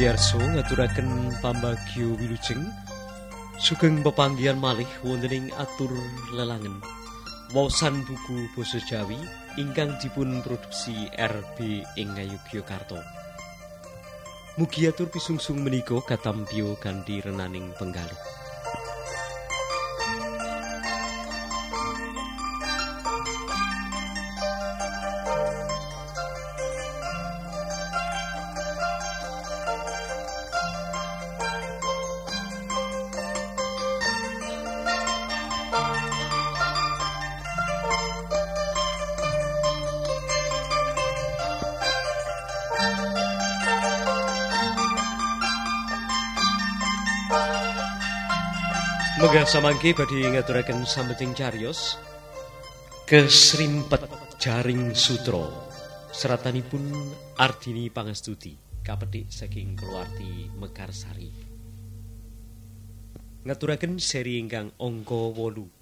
pamirsa ngaturaken pambagyo wilujeng. Sugeng pepanggihan malih wonten ing atur lelangen. Waosan buku basa Jawi ingkang dipun produksi RB ing Ngayogyakarta. Mugi atur pisungsung menika katampyo kanthi renaning penggalih samangke badhe ngaturaken sambeting cariyos kesrimpet jaring sutra. Seratanipun Ardini Pangestuti kapetik saking keluarti Mekarsari. Ngaturaken seri ingkang angka 8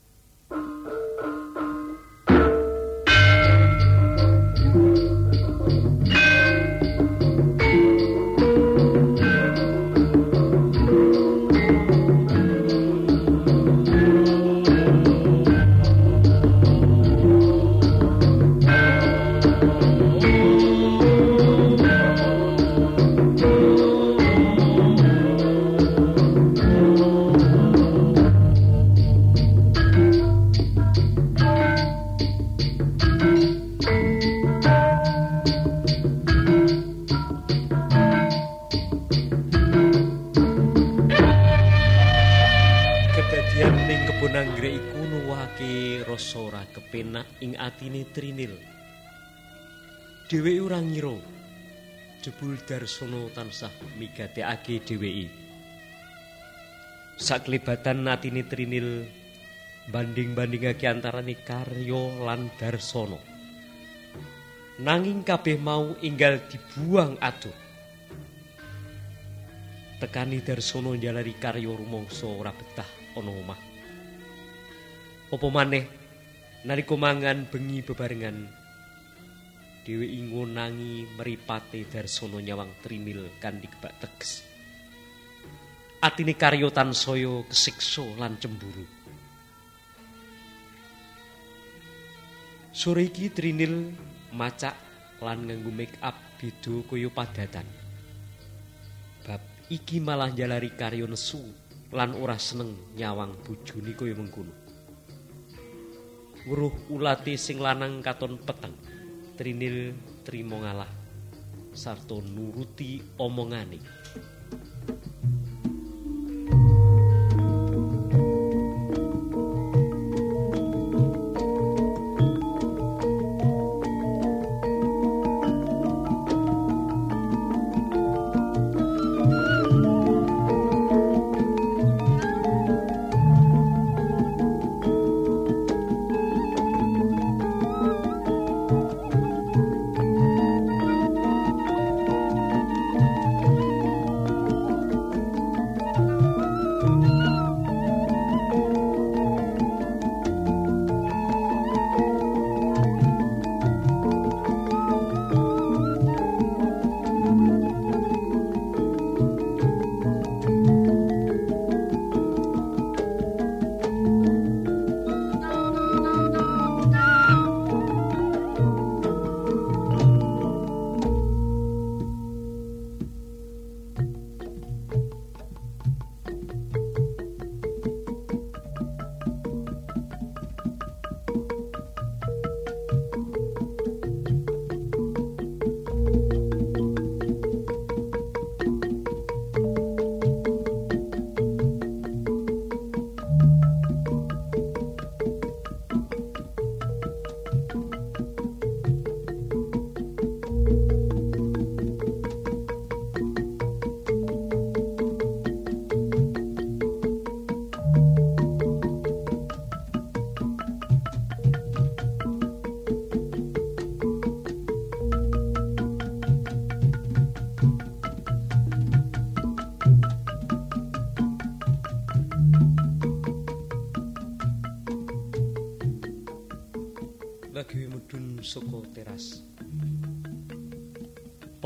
kepenak ing atine Trinil. Dheweke ora ngira jebul Darsana tansah migatekake dheweke. Saklebatan atine Trinil banding-bandingake antarane karya lan Darsana. Nanging kabeh mau enggal dibuang adoh. Tekani Darsana njalari karya rumangsa ora betah ana omah. Apa maneh nalika mangan bengi bebarengan dheweke ngonangi mripate Darsana nyawang Trinil kanthi kebak teges. Atine karya tansaya kesiksa lan cemburu. Sore iki Trinil macak lan nganggo make up beda kaya padatan. Bab iki malah njalari karya nesu lan ora seneng nyawang bojone kaya mengkono. Weruh ulate sing lanang katon peteng. Trinil trimo ngalah sarta nuruti omongane.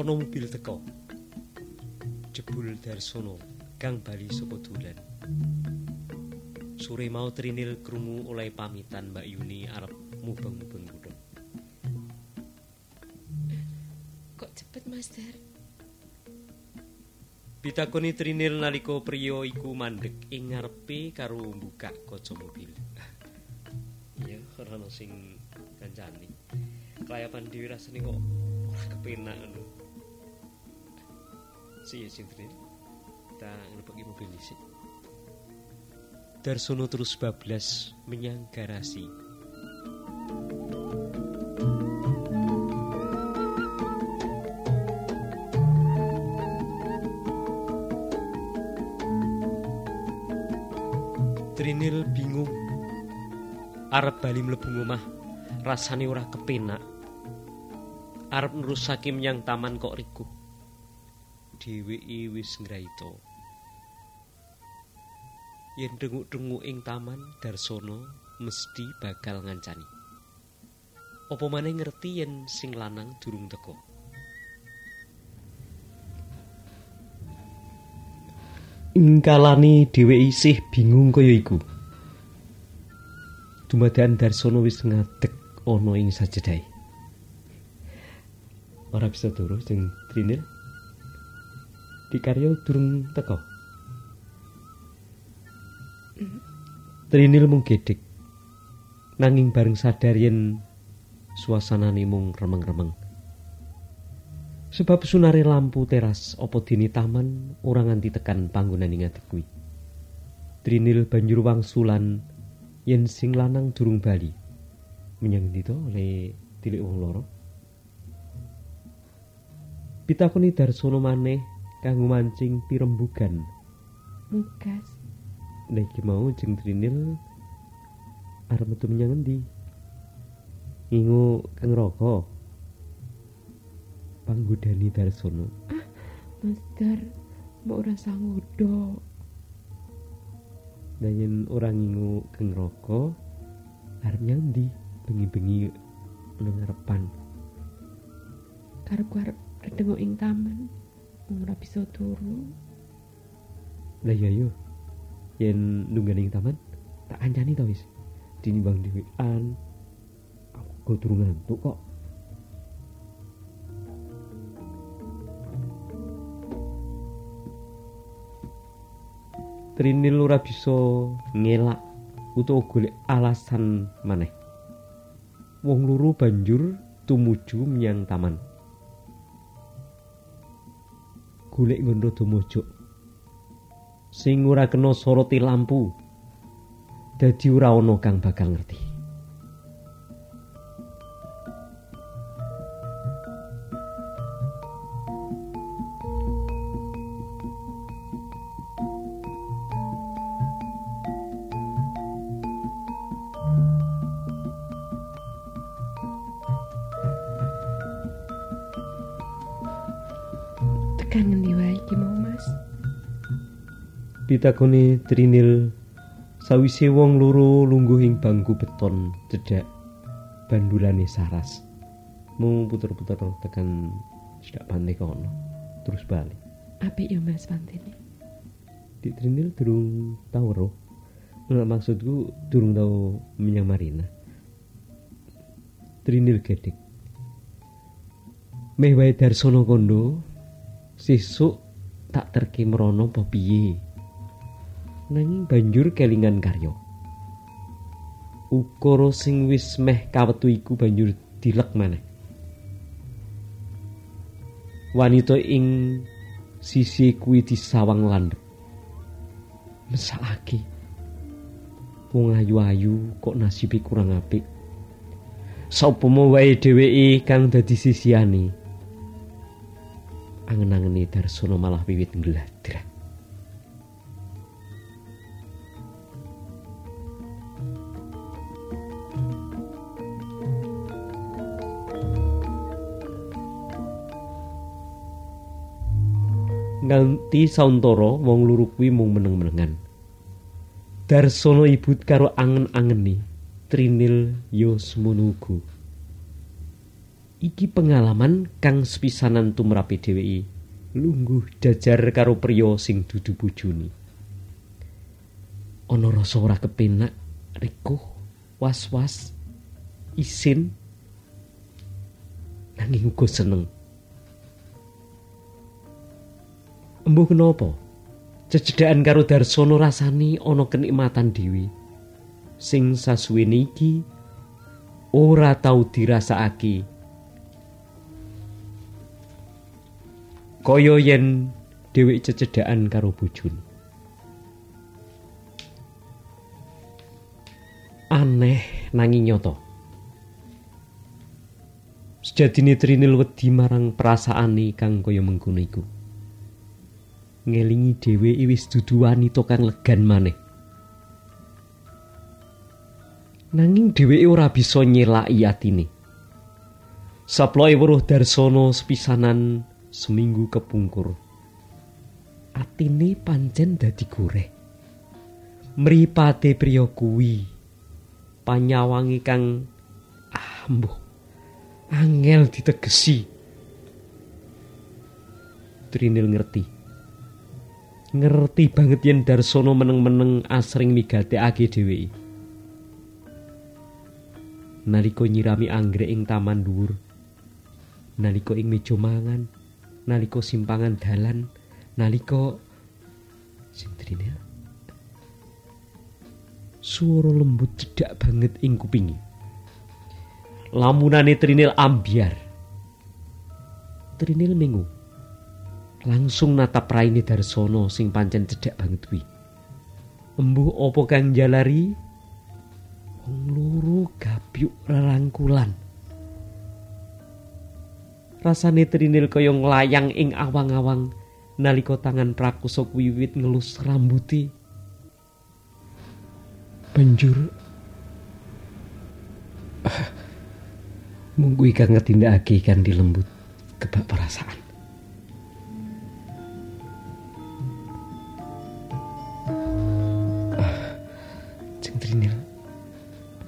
Ana mobil teka. jebul Darsono kang bali sapa dolan. Sore mau Trinil krungu oleh pamitan Mbak Yuni arep mubeng-mubeng. Kok cepet Mas Dar? Pitakoni Trinil nalika priya iku mandek ing ngarepe karo mbukak kaca mobil. Iya, ora sing kancani. Kelayapan dhewe rasane kok ora kepenak ngono. Si sing Trinil. Kita nglebeki mobil dhisik. Darsono terus bablas menyang garasi. Trinil bingung. Arep bali mlebu omah, rasane ora kepenak. Arep nerusake menyang taman kok rikuh. Dheweke wis ngraita. Yen denguk-denguk ing taman Darsono mesti bakal ngancani. Apa maneh ngerti yen sing lanang durung teko. Ing kalane dheweke isih bingung kaya iku. Dumadakan Darsono wis ngadeg ana ing sajedahe. Ora bisa turu sing Trinil. Dikarya durung teko. Trinil mung gedhek. Nanging bareng sadar yen suasanane mung remeng-remeng. Sebab sunare lampu teras apa dini taman ora nganti tekan panggonan ing kuwi. Trinil banjur wangsulan yen sing lanang durung bali. Menyang ndi to le tilik wong loro? Pitakoni Darsono maneh kanggo mancing pirembugan. Mugas. Nek mau jeng Trinil arep metu menyang endi? Ngingu kang raka. Panggodani Darsono. Mas Dar, mau ora sanggup Nah yen ora ngingu kang raka arep nyang ndi? Bengi-bengi nang ngarepan. Karepku arep redengok ing taman. Ora bisa turu. Lah iya yo. Yen nunggu ing taman tak kancani to wis. Dinimbang dhewean. Aku kok durung ngantuk kok. Trinil ora bisa ngelak utawa golek alasan maneh. Wong loro banjur tumuju menyang taman. Golek ngono mojok. Sing ora kena soroti lampu. Dadi ora ana kang bakal ngerti. Pitakoni Trinil sawise wong loro lungguh ing bangku beton cedhak bandulane saras. Mung puter-puter tekan cedak pantai kono. Terus balik. Apik ya Mas pantene. Di Trinil durung tau roh. Nah, maksudku durung tau menyang Marina. Trinil gedek. Meh wae Darsono kondo sesuk tak terke mrono apa piye. Nanging banjur kelingan karya. Ukara sing wis meh kawetu iku banjur dilek maneh. Wanita ing sisi kuwi disawang landhep. Mesakake. Wong ayu-ayu kok nasibe kurang apik. Sopemo wae dheweke kang dadi sisiane. Angen-angene Darsono malah wiwit ngladrak. Nganti sauntara wong luru kuwi mung meneng-menengan. Darsono ibut karo angen-angeni Trinil yo semono uga. Iki pengalaman kang sepisanan tumrape dheweke lungguh jajar karo priya sing dudu bojone. Ana rasa ora kepenak, rikuh, was-was, isin nanging uga seneng. Embuh kenapa? Cecedhakan karo Darsono rasani ana kenikmatan dhewe. Sing sasuwene iki ora tau dirasakake. Kaya yen dhewek cecedhakan karo bojone. Aneh nanging nyata. Sejatine Trinil wedi marang perasaane kang kaya mengkono iku. Ngelingi dhewe wis dudu wanita kang legan maneh. Nanging dheweke ora bisa nyelaki atine. Saploe weruh Darsono sepisanan seminggu kepungkur. Atine pancen dadi goreh. Mripate priya kuwi panyawangi kang ambuh angel ditegesi. Trinil ngerti. Ngerti banget yen Darsono meneng-meneng asring migatekake dheweke. Nalika nyirami anggrek ing taman dhuwur, nalika ing meja mangan, nalika simpangan dalan, nalika sintrine Suara lembut cedak banget ing kupingi. Lamunane Trinil ambiar. Trinil mengu. Langsung natap raine Darsono sing pancen cedhak banget kuwi. Embuh apa kang jalari? Wong loro gabyuk rerangkulan. Rasane Trinil kaya nglayang ing awang-awang nalika tangan prakusok wiwit ngelus rambuti. Banjur mung kuwi kang ngetindakake kan dilembut kebak perasaan.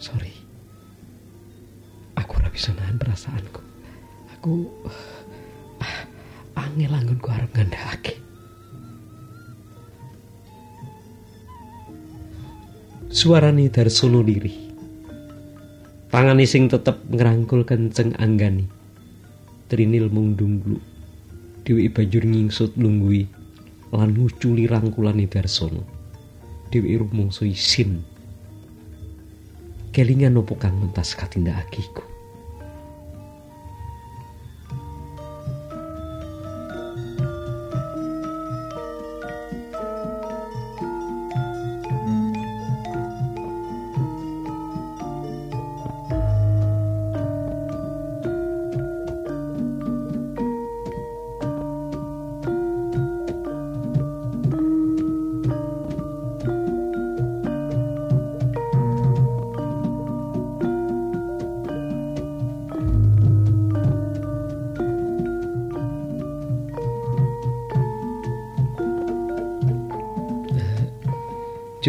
Sorry. Aku ora bisa perasaanku. Aku ah, angel anggonku arep ngandhakake. Suarane Darsono lirih. Tangane sing tetep ngrangkul kenceng anggani. Trinil mung dunggluk. Dewi banjur ngingsut lungguhi lan nguculi rangkulane Darsono. Dewi rumangsa isin kelingan opo kang mentas katindakakiku.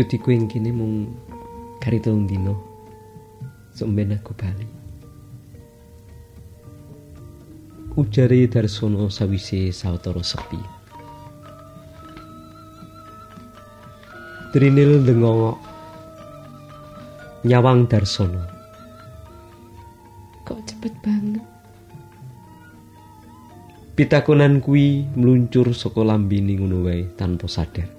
Cuti kuing kini mung kari telung dino Sumben aku bali. Ujari Darsono sawise sawetara sepi. Trinil dengongok Nyawang Darsono. Kok cepet banget? Pitakonan kuwi mluncur saka lambene ngono wae tanpa sadar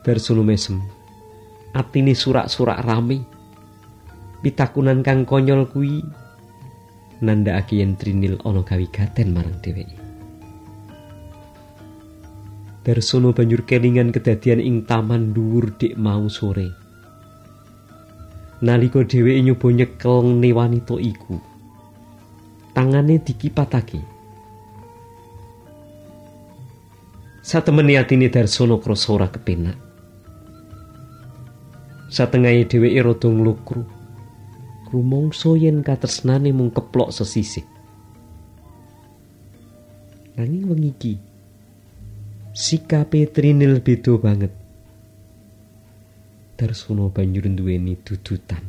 Darsono mesem. Atine surak-surak rame. Pitakunan kang konyol kuwi nandhakake yen Trinil ana kawigaten marang dheweke. Darsono banjur kelingan kedadian ing taman dhuwur dik mau sore. Nalika dheweke nyoba nyekel ne wanita iku. Tangane dikipatake. Satemene atine Darsono krasa ora kepenak. Satengahe dheweke rada nglukru. Rumangsa yen katresnane mung keplok sesisih. Nanging wengi iki sikape Trinil beda banget. Darsono banjur duweni dudutan.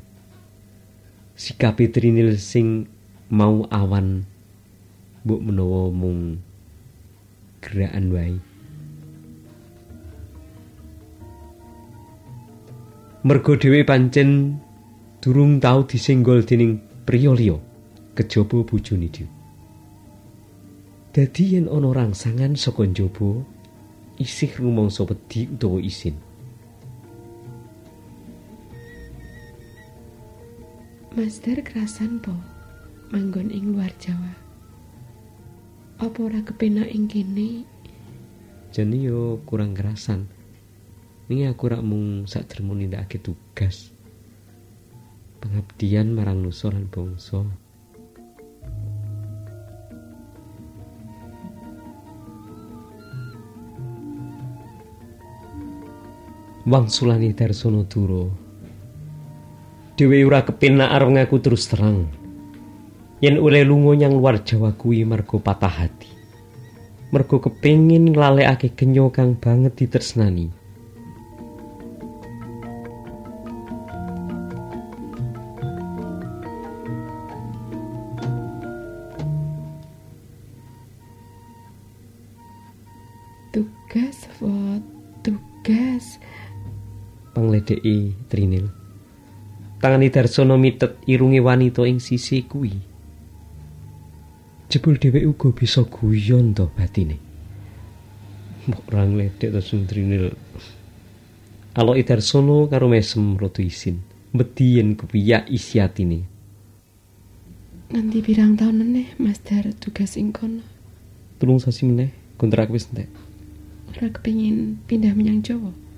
Sikape Trinil sing mau awan mbok menawa mung gerakan wae mergo dhewe pancen durung tau disenggol dening priya liya kejaba bojone dhewe dadi yen ana rangsangan saka njaba isih rumangsa wedi utawa isin Master kerasan po manggon ing luar Jawa. Apa ora kepenak ing kene? Jane yo kurang kerasan. Ning aku rak mung sadremu nindakake tugas. Pengabdian marang nusa lan bangsa. Wangsulane Darsono Duro dhewe ora kepenak arep ngaku terus terang. Yen oleh lunga nyang luar Jawa kuwi mergo patah hati. Mergo kepengin nglalekake genyo kang banget ditresnani. Pangledeki Trinil. tangane Darsono mitet irunge wanita ing sisi kuwi. Jebul dhewek uga bisa guyon to batine. Mbok ora ngledek to Sundrinil. Alo Darsono karo mesem rada isin, medhi yen kepiyak isi atine. Nanti pirang tahun meneh Master tugas ing kono. Tulung sasi meneh kontrak wis entek. Ora kepengin pindah menyang Jawa.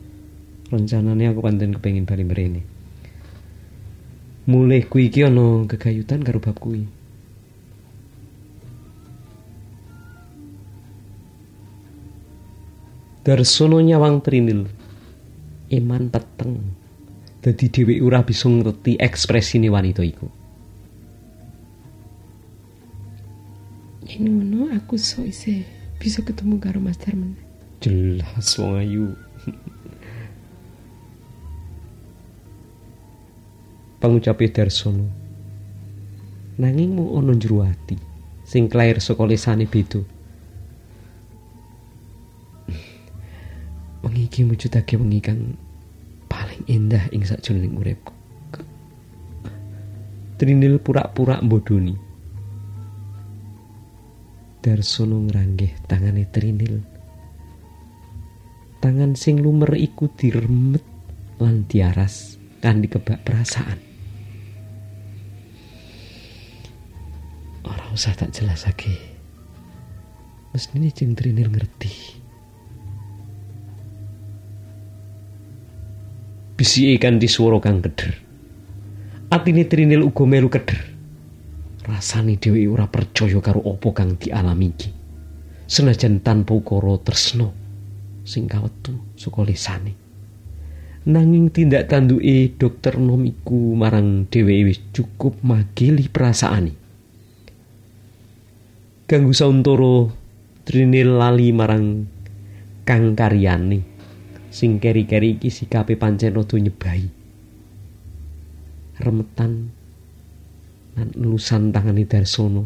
Rencanane aku pancen kepengin bali mrene. mulih kuwi iki ana gegayutan karo bab kuwi. Darsono nyawang trinil. Iman peteng. Dadi dhewek ora bisa ngerti ekspresine wanita iku. Yen ngono aku so isih bisa ketemu karo Master meneh. Jelas wong ayu. pangucape Darsono. Nanging mung ana jero ati sing klair saka lesane beda. Wengi mujudake wengi kang paling indah ing sakjroning uripku. Trinil pura-pura mbodoni. Darsono ngranggeh tangane Trinil. Tangan sing lumer iku diremet lan diaras kan dikebak perasaan. Usah tak jelas lagi. Mesti jeng Trinil ngerti. Bisi ikan di suara kang keder. Atine Trinil uga melu keder. Rasane dhewe ora percaya karo apa kang dialami iki. Senajan tanpa ukara tresno sing kawetu saka lisane. Nanging tindak tanduke dokter nomiku marang dhewe wis cukup magili perasaane. Kanggo sauntara trinil lali marang kang karyane. Sing keri-keri iki sikape pancen rada nyebai remetan lan lusan tangane darsono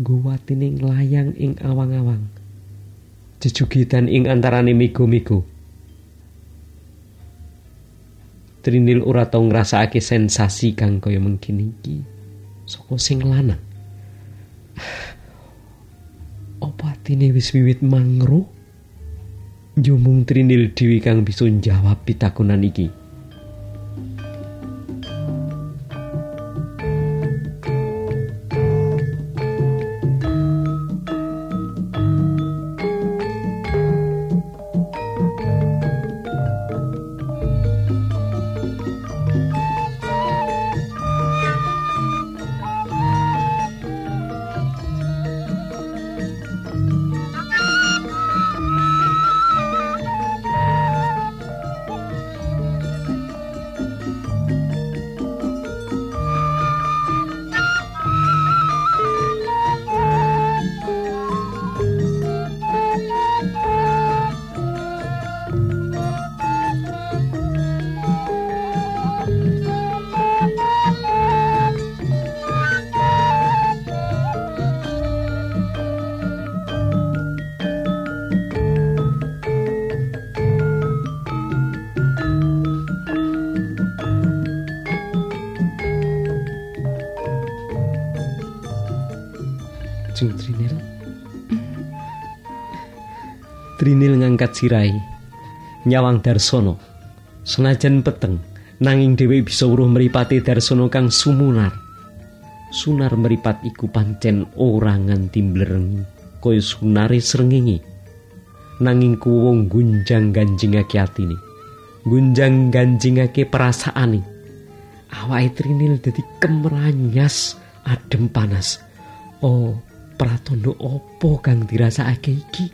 guwatine nglayang ing awang-awang. Jejugitan ing antarane migo-migo Trinil ora tau ngrasakake sensasi kang kaya mengkini iki. saka sing lanang. Apa atine wis wiwit mangro? Jumung trinil dewi kang bisa njawab pitakonan iki. Ngangkat sirai nyawang Darsono. Senajan peteng, nanging dhewe bisa weruh mripate Darsono kang sumunar. Sunar meripat iku pancen ora nganti mblerengi kaya sunare srengenge. Nanging kuwung gunjang ganjingake atine. Gunjang ganjingake perasaane. Awake Trinil dadi kemranyas, adem panas. Oh, pratondo opo kang dirasakake iki?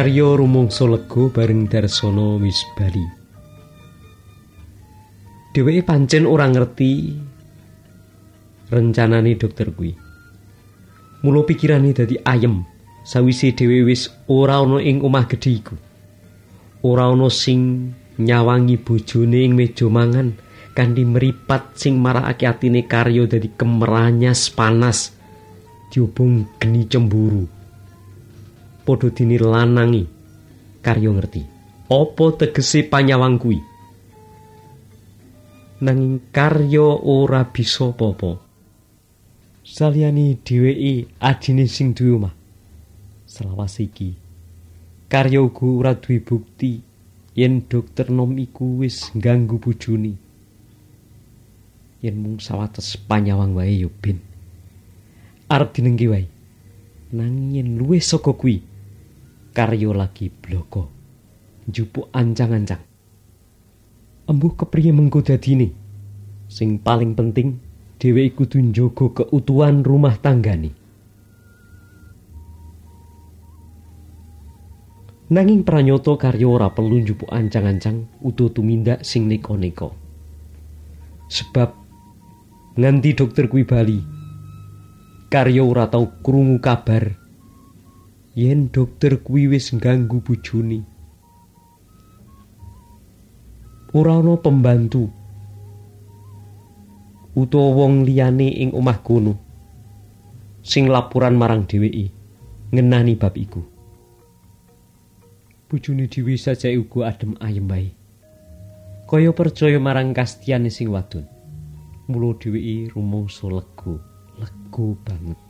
Karyo rumangsa lega bareng Darsono wis bali. Dheweke pancen ora ngerti rencanane dokter kuwi. Mula pikirane dadi ayem sawise dhewe wis ora ana ing omah gedhe iku. Ora ana sing nyawangi bojone ing meja mangan kanthi meripat sing marakake atine karyo dadi kemeranyas panas diobong geni cemburu. Padha dini lanangi karyo ngerti. Apa tegese panyawang kuwi? Nanging karyo ora bisa apa-apa. Saliyane dheweke adine sing duwe omah. Selawas iki. Karyo uga ora duwe bukti. Yen dokter nom iku wis ngganggu bojone. Yen mung sawates panyawang wae yo ben. Arep dinengke wae. Nanging luwih saka kuwi karyo lagi bloko. Njupuk ancang-ancang. Embuh kepriye mengko dadine? Sing paling penting dhewe kudu njogo keutuhan rumah tanggane. Nanging pranyoto karyo ora perlu njupuk ancang-ancang utuh tumindak sing neko-neko. Sebab nganti dokter kuwi bali karyo ora tau krungu kabar yen dokter kuwi wis ngganggu bojone. Ora ana pembantu utawa wong liyane ing omah kono sing laporan marang dheweke ngenani bab iku. Bojone dhewe sajake uga adem ayem bae. Kaya percaya marang kastiane sing wadon. Mula dheweke rumangsa lega, lega banget.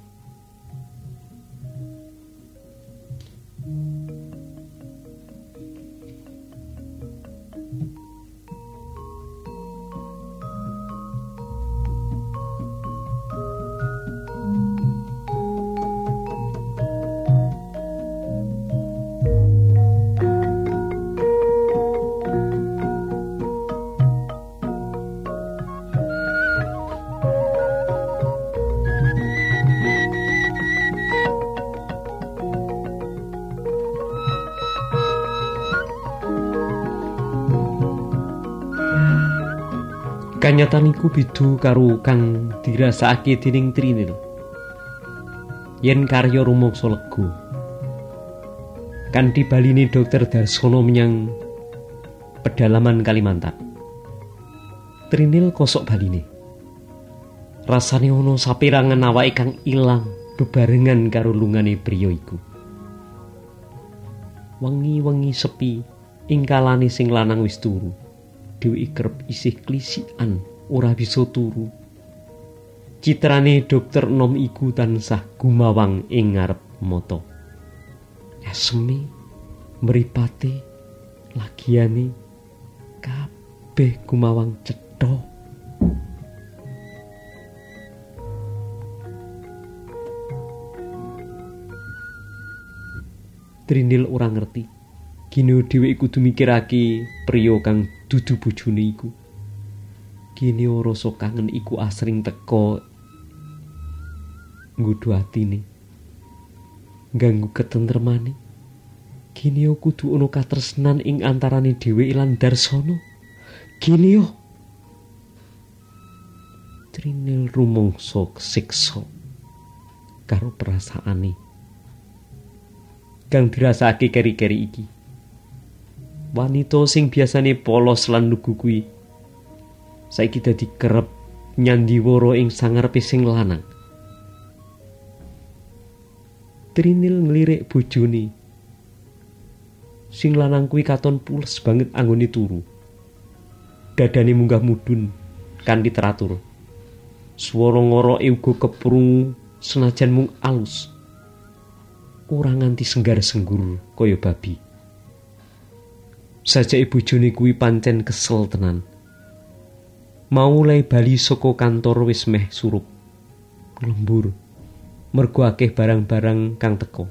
Kanyatan iku bidu karo kang dirasakake dening Trinil. Yen karya rumangsa lega. Kan dibaline dokter Darsono menyang pedalaman Kalimantan. Trinil kosok baline. Rasane ono saperangan awake kang ilang bebarengan karo lungane priya iku. Wengi-wengi sepi ing kalane sing lanang wis turu. dhewe kerep isih klisikan ora bisa turu. Citrane dokter nom iku tansah gumawang ing ngarep mata. esemi mripate lagiane kabeh gumawang cetha Trinil ora ngerti Gini dhewe kudu mikirake priya kang dudu bojone iku. Gini rasa kangen iku asring teka nggodho atine. Ganggu ketentremane. Gini kudu ana katresnan ing antarane dhewe lan Darsana. Gini yo. Trinil rumangsa siksa karo perasaane. Kang dirasake keri-keri iki. wanita sing biasane polos lan lugu kuwi saiki dadi kerep nyandiwara ing sangarepe sing lanang. Trinil nglirik bojone. Sing lanang kuwi katon pules banget anggone turu. Dadane munggah mudun kanthi teratur. Swara ngoroke uga keprungu senajan mung alus. Ora nganti senggar senggur kaya babi. Sajake bojone kuwi pancen kesel tenan. Mau lay bali saka kantor wis meh surup. Lembur. Mergo akeh barang-barang kang teko.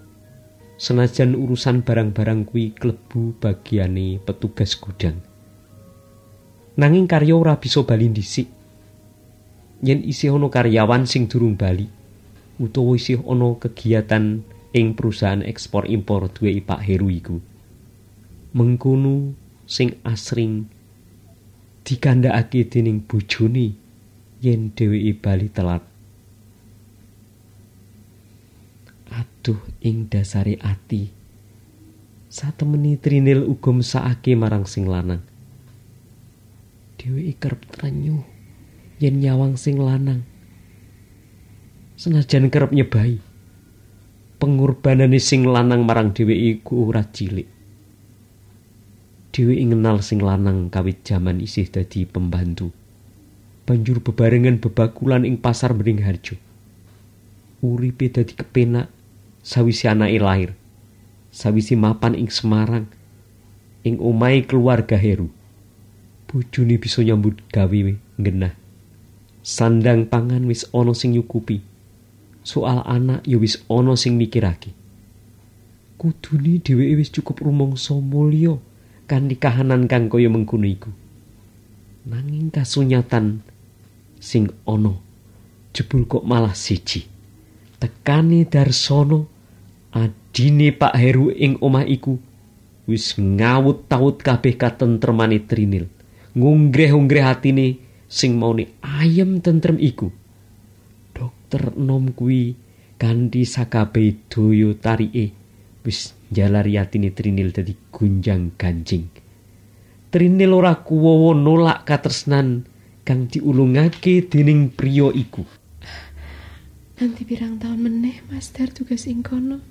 Senajan urusan barang-barang kuwi klebu bagiane petugas gudang. Nanging karya ora bisa bali dhisik. Yen isih ana karyawan sing durung bali utawa isih ana kegiatan ing perusahaan ekspor impor duwe Pak Heru iku. mengkono sing asring dikandhakake dening bojone yen dheweke bali telat. Aduh ing dasare ati. Satemeni trinil uga mesakake marang sing lanang. Dheweke kerep trenyu yen nyawang sing lanang. Senajan kerep nyebai pengorbanane sing lanang marang dheweke ora cilik dhewe ngenal sing lanang kawit jaman isih dadi pembantu. Banjur bebarengan bebakulan ing pasar Bening Harjo. Uripe dadi kepenak sawise anake lair. Sawise mapan ing Semarang ing omahe keluarga Heru. Bojone bisa nyambut gawe ngenah. Sandang pangan wis ana sing nyukupi. Soal anak ya wis ana sing mikirake. Kudune dheweke wis cukup rumangsa mulya kanthi kahanan kang kaya mengkono iku. Nanging kasunyatan sing ana jebul kok malah siji. Tekane Darsono adine Pak Heru ing omah iku wis ngawut-tawut kabeh katentremane Trinil. Ngungreh-ungreh atine sing maune ayem tentrem iku. Dokter nom kuwi kanthi sakabeh daya tarike wis jalari atine Trinil dadi gunjang ganjing. Trinil ora kuwowo nolak katresnan kang diulungake dening priya iku. Nanti pirang tahun meneh Master tugas ing kono.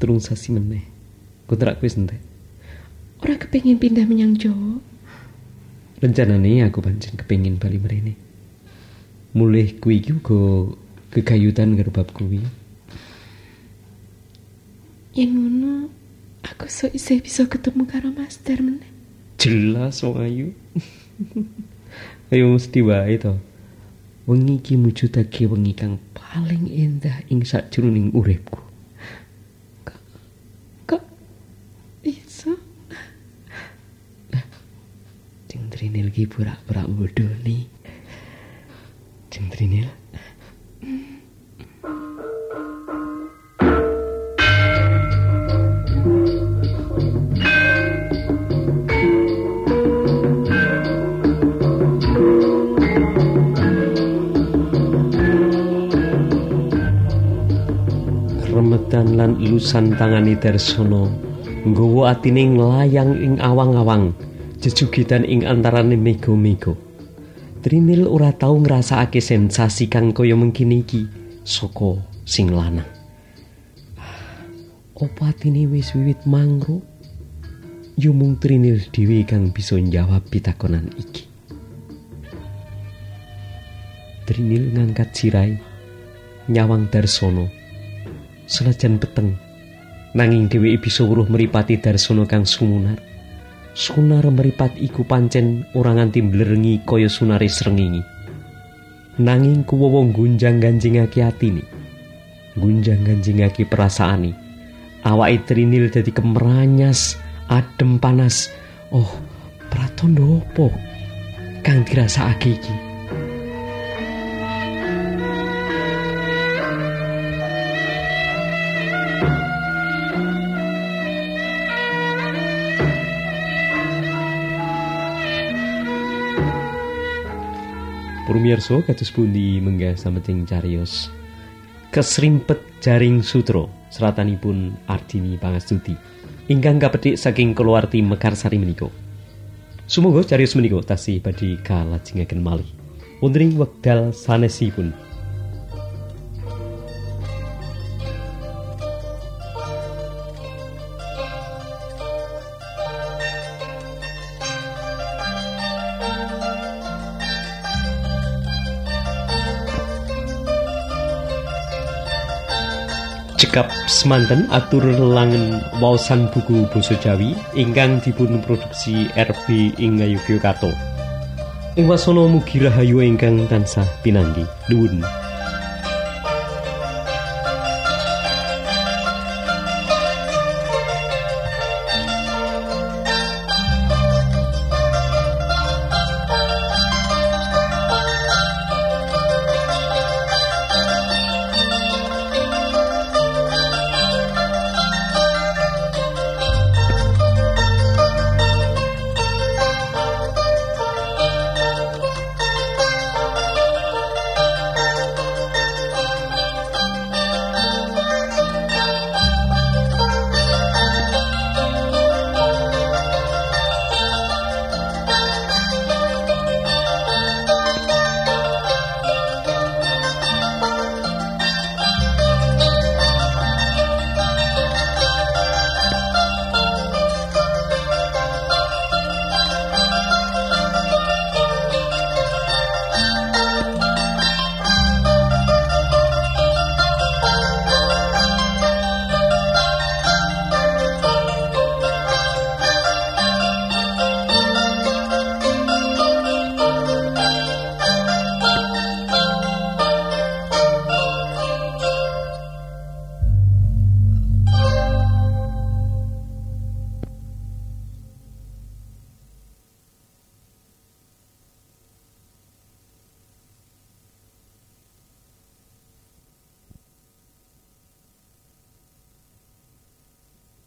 Terung sasi meneh. Kontrak wis entek. Ora kepengin pindah menyang Jawa. Rencanane aku pancen kepengin bali mrene. Mulih kuwi uga kegayutan karo bab kuwi. Yen ngono, aku so isih bisa ketemu karo Master meneh. Jelas wong ayu. Ayo mesti wae to. Wengi iki mujudake wengi kang paling endah ing sakjroning uripku. Kok iso? Cendrinil ki pura-pura bodoh nih. Cendrinil. Remedan lan ilusan tangani Darsono nggawa atine nglayang ing awang-awang jejugitan ing antarane mego-mego Trinil ora tau ngrasakake sensasi kang kaya mengkini iki saka sing lanang. Opo atine wis wiwit mangro yo mung Trinil dhewe kang bisa njawab pitakonan iki. Trinil ngangkat sirai nyawang Darsono senajan peteng Nanging dheweke bisa weruh mripate Darsono kang sumunar. Sunar meripat iku pancen ora nganti mblerengi kaya sunare srengenge. Nanging kuwowo gunjang ganjingake atine. Gunjang ganjingake perasaane. Awake Trinil dadi kemeranyas, adem panas. Oh, pratondo opo kang dirasakake iki? Purmiyarsa kados pundi menggah sameting cariyos kesrimpet jaring sutro seratanipun Ardini Pangastuti ingkang kapetik saking keluarti Mekarsari menika. Sumangga cariyos menika tasih badhe kalajengaken malih. Wonten wekdal sanesipun cekap semanten atur langen waosan buku basa Jawi ingkang dipun produksi RB ing Yogyakarta. Ing wasana mugi rahayu ingkang tansah pinanggi. Nuwun.